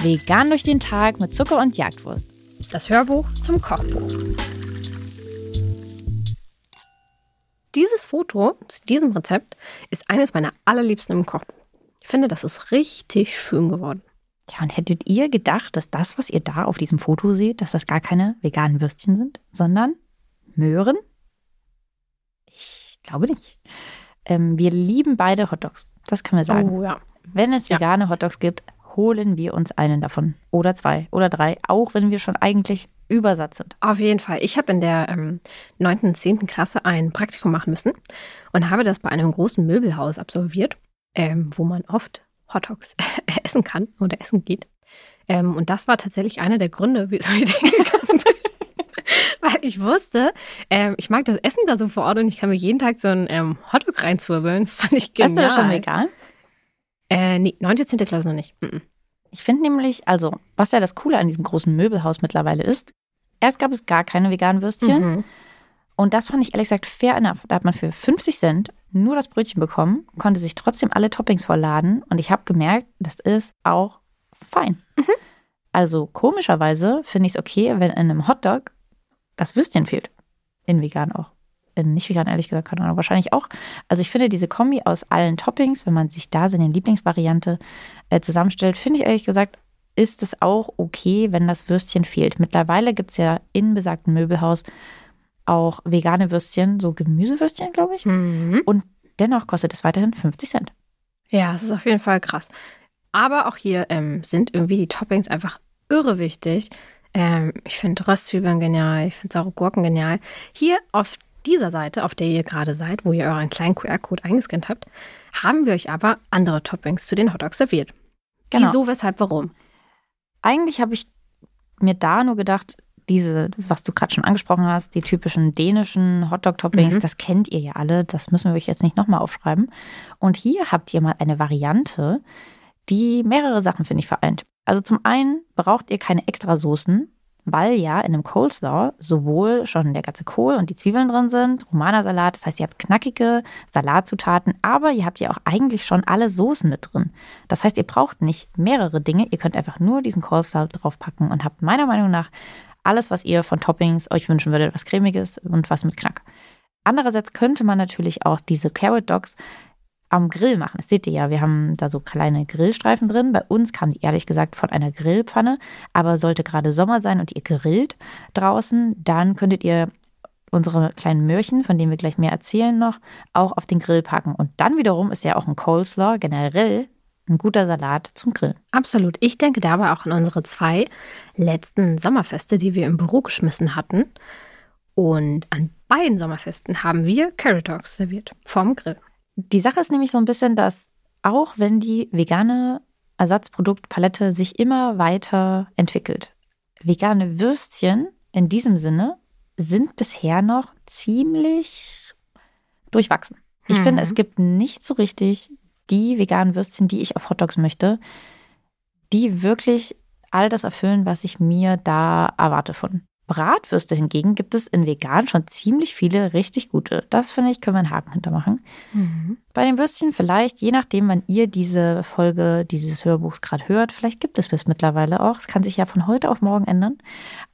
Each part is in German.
Vegan durch den Tag mit Zucker und Jagdwurst. Das Hörbuch zum Kochbuch. Dieses Foto zu diesem Rezept ist eines meiner allerliebsten im Kochbuch. Ich finde, das ist richtig schön geworden. Ja, und hättet ihr gedacht, dass das, was ihr da auf diesem Foto seht, dass das gar keine veganen Würstchen sind, sondern Möhren? Ich glaube nicht. Ähm, wir lieben beide Hotdogs. Das können wir sagen. Oh ja. Wenn es vegane ja. Hotdogs gibt, holen wir uns einen davon. Oder zwei oder drei, auch wenn wir schon eigentlich Übersatz sind. Auf jeden Fall. Ich habe in der ähm, 9. und 10. Klasse ein Praktikum machen müssen und habe das bei einem großen Möbelhaus absolviert, ähm, wo man oft Hotdogs essen kann oder essen geht. Ähm, und das war tatsächlich einer der Gründe, wieso ich den gegangen bin. Weil ich wusste, ähm, ich mag das Essen da so vor Ort und ich kann mir jeden Tag so ein ähm, Hotdog reinzwirbeln. Das fand ich genial. Hast du das schon vegan? Äh, nee, 9. 10. Klasse noch nicht. -mm. Ich finde nämlich, also, was ja das Coole an diesem großen Möbelhaus mittlerweile ist, erst gab es gar keine veganen Würstchen. Mhm. Und das fand ich ehrlich gesagt fair enough. Da hat man für 50 Cent nur das Brötchen bekommen, konnte sich trotzdem alle Toppings vollladen und ich habe gemerkt, das ist auch fein. Mhm. Also komischerweise finde ich es okay, wenn in einem Hotdog das Würstchen fehlt. In vegan auch. In nicht vegan, ehrlich gesagt, keine Ahnung, wahrscheinlich auch. Also ich finde diese Kombi aus allen Toppings, wenn man sich da seine Lieblingsvariante äh, zusammenstellt, finde ich ehrlich gesagt, ist es auch okay, wenn das Würstchen fehlt. Mittlerweile gibt es ja in besagtem Möbelhaus auch vegane Würstchen, so Gemüsewürstchen, glaube ich. Mhm. Und dennoch kostet es weiterhin 50 Cent. Ja, es ist auf jeden Fall krass. Aber auch hier ähm, sind irgendwie die Toppings einfach irre wichtig. Ähm, ich finde Röstzwiebeln genial, ich finde saure Gurken genial. Hier auf dieser Seite, auf der ihr gerade seid, wo ihr euren kleinen QR-Code eingescannt habt, haben wir euch aber andere Toppings zu den Hotdogs serviert. Genau. Wieso, weshalb, warum? Eigentlich habe ich mir da nur gedacht, diese, was du gerade schon angesprochen hast, die typischen dänischen Hotdog-Toppings, mhm. das kennt ihr ja alle, das müssen wir euch jetzt nicht nochmal aufschreiben. Und hier habt ihr mal eine Variante, die mehrere Sachen, finde ich, vereint. Also zum einen braucht ihr keine extra Soßen, weil ja in einem Coleslaw sowohl schon der ganze Kohl und die Zwiebeln drin sind, Romana-Salat, das heißt, ihr habt knackige Salatzutaten, aber ihr habt ja auch eigentlich schon alle Soßen mit drin. Das heißt, ihr braucht nicht mehrere Dinge, ihr könnt einfach nur diesen Coleslaw draufpacken und habt meiner Meinung nach alles, was ihr von Toppings euch wünschen würdet, was cremiges und was mit Knack. Andererseits könnte man natürlich auch diese Carrot Dogs am Grill machen. Das seht ihr ja, wir haben da so kleine Grillstreifen drin. Bei uns kamen die ehrlich gesagt von einer Grillpfanne, aber sollte gerade Sommer sein und ihr grillt draußen, dann könntet ihr unsere kleinen Möhrchen, von denen wir gleich mehr erzählen noch, auch auf den Grill packen. Und dann wiederum ist ja auch ein Coleslaw generell ein guter Salat zum Grillen. Absolut. Ich denke dabei auch an unsere zwei letzten Sommerfeste, die wir im Büro geschmissen hatten. Und an beiden Sommerfesten haben wir Carrot Dogs serviert vom Grill. Die Sache ist nämlich so ein bisschen, dass auch wenn die vegane Ersatzproduktpalette sich immer weiter entwickelt, vegane Würstchen in diesem Sinne sind bisher noch ziemlich durchwachsen. Ich mhm. finde, es gibt nicht so richtig die veganen Würstchen, die ich auf Hotdogs möchte, die wirklich all das erfüllen, was ich mir da erwarte von. Bratwürste hingegen gibt es in vegan schon ziemlich viele richtig gute. Das finde ich, können wir einen Haken hintermachen. Mhm. Bei den Würstchen vielleicht, je nachdem, wann ihr diese Folge dieses Hörbuchs gerade hört, vielleicht gibt es bis mittlerweile auch. Es kann sich ja von heute auf morgen ändern.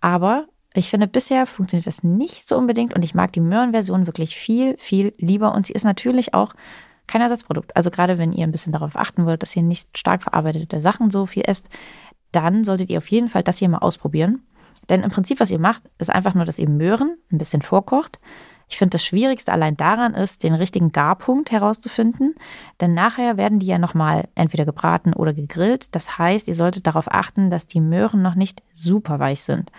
Aber ich finde, bisher funktioniert das nicht so unbedingt und ich mag die Möhrenversion wirklich viel, viel lieber. Und sie ist natürlich auch kein Ersatzprodukt. Also gerade wenn ihr ein bisschen darauf achten wollt, dass ihr nicht stark verarbeitete Sachen so viel esst, dann solltet ihr auf jeden Fall das hier mal ausprobieren. Denn im Prinzip, was ihr macht, ist einfach nur, dass ihr Möhren ein bisschen vorkocht. Ich finde, das Schwierigste allein daran ist, den richtigen Garpunkt herauszufinden. Denn nachher werden die ja nochmal entweder gebraten oder gegrillt. Das heißt, ihr solltet darauf achten, dass die Möhren noch nicht super weich sind.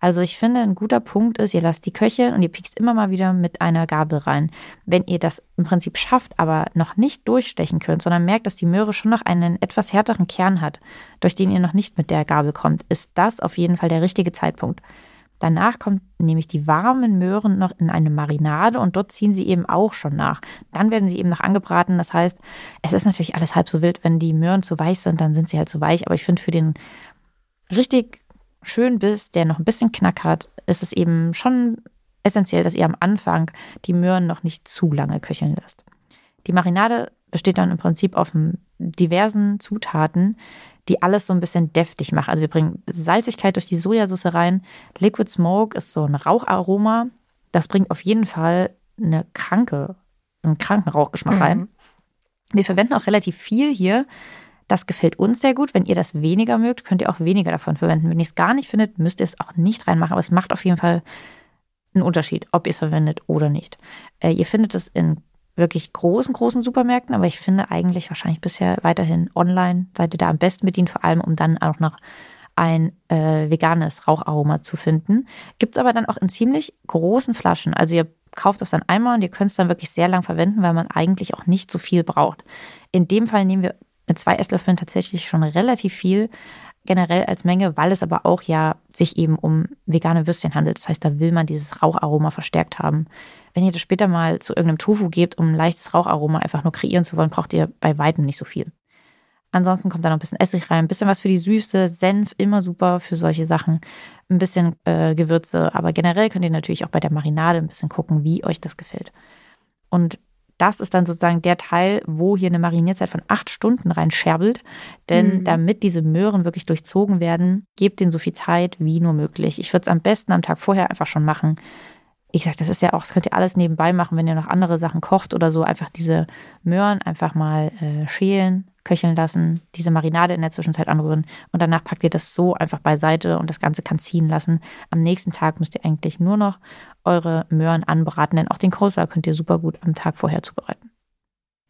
Also ich finde, ein guter Punkt ist, ihr lasst die köcheln und ihr piekst immer mal wieder mit einer Gabel rein. Wenn ihr das im Prinzip schafft, aber noch nicht durchstechen könnt, sondern merkt, dass die Möhre schon noch einen etwas härteren Kern hat, durch den ihr noch nicht mit der Gabel kommt, ist das auf jeden Fall der richtige Zeitpunkt. Danach kommt nämlich die warmen Möhren noch in eine Marinade und dort ziehen sie eben auch schon nach. Dann werden sie eben noch angebraten. Das heißt, es ist natürlich alles halb so wild. Wenn die Möhren zu weich sind, dann sind sie halt zu weich. Aber ich finde für den richtig schön Biss, der noch ein bisschen Knack hat, ist es eben schon essentiell, dass ihr am Anfang die Möhren noch nicht zu lange köcheln lasst. Die Marinade besteht dann im Prinzip auf diversen Zutaten, die alles so ein bisschen deftig machen. Also wir bringen Salzigkeit durch die Sojasauce rein. Liquid Smoke ist so ein Raucharoma. Das bringt auf jeden Fall eine kranke, einen kranken Rauchgeschmack mhm. rein. Wir verwenden auch relativ viel hier. Das gefällt uns sehr gut. Wenn ihr das weniger mögt, könnt ihr auch weniger davon verwenden. Wenn ihr es gar nicht findet, müsst ihr es auch nicht reinmachen. Aber es macht auf jeden Fall einen Unterschied, ob ihr es verwendet oder nicht. Äh, ihr findet es in wirklich großen, großen Supermärkten, aber ich finde eigentlich wahrscheinlich bisher weiterhin online seid ihr da am besten bedient, vor allem um dann auch noch ein äh, veganes Raucharoma zu finden. Gibt es aber dann auch in ziemlich großen Flaschen. Also ihr kauft das dann einmal und ihr könnt es dann wirklich sehr lang verwenden, weil man eigentlich auch nicht so viel braucht. In dem Fall nehmen wir mit zwei Esslöffeln tatsächlich schon relativ viel generell als Menge, weil es aber auch ja sich eben um vegane Würstchen handelt. Das heißt, da will man dieses Raucharoma verstärkt haben. Wenn ihr das später mal zu irgendeinem Tofu gebt, um ein leichtes Raucharoma einfach nur kreieren zu wollen, braucht ihr bei weitem nicht so viel. Ansonsten kommt da noch ein bisschen Essig rein, ein bisschen was für die Süße, Senf, immer super für solche Sachen, ein bisschen äh, Gewürze, aber generell könnt ihr natürlich auch bei der Marinade ein bisschen gucken, wie euch das gefällt. Und das ist dann sozusagen der Teil, wo hier eine Marinierzeit von acht Stunden reinscherbelt. Denn mhm. damit diese Möhren wirklich durchzogen werden, gebt denen so viel Zeit wie nur möglich. Ich würde es am besten am Tag vorher einfach schon machen. Ich sage, das ist ja auch, das könnt ihr alles nebenbei machen, wenn ihr noch andere Sachen kocht oder so. Einfach diese Möhren einfach mal äh, schälen, köcheln lassen, diese Marinade in der Zwischenzeit anrühren und danach packt ihr das so einfach beiseite und das Ganze kann ziehen lassen. Am nächsten Tag müsst ihr eigentlich nur noch eure Möhren anbraten, denn auch den Coleslaw könnt ihr super gut am Tag vorher zubereiten.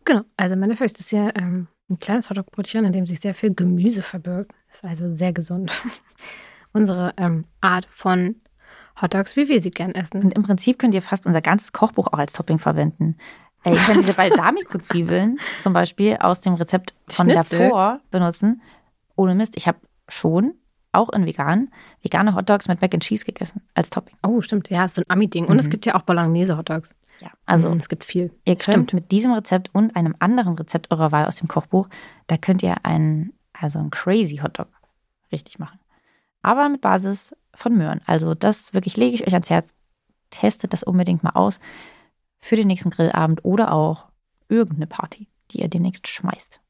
Genau, also im Endeffekt ist es ja ähm, ein kleines Hotdog-Brötchen, in dem sich sehr viel Gemüse verbirgt. Ist also sehr gesund. Unsere ähm, Art von Hotdogs, wie wir sie gern essen. Und im Prinzip könnt ihr fast unser ganzes Kochbuch auch als Topping verwenden. Ihr könnt diese Balsamico-Zwiebeln zum Beispiel aus dem Rezept von Schnitzel. davor benutzen. Ohne Mist, ich habe schon auch in vegan, vegane Hotdogs mit Mac and Cheese gegessen als Topping. Oh, stimmt. Ja, ist so ein Ami-Ding. Und mhm. es gibt ja auch Bolognese-Hotdogs. Ja, also mhm, es gibt viel. Ihr könnt stimmt. mit diesem Rezept und einem anderen Rezept eurer Wahl aus dem Kochbuch, da könnt ihr einen, also einen crazy Hotdog richtig machen. Aber mit Basis von Möhren. Also das wirklich lege ich euch ans Herz. Testet das unbedingt mal aus für den nächsten Grillabend oder auch irgendeine Party, die ihr demnächst schmeißt.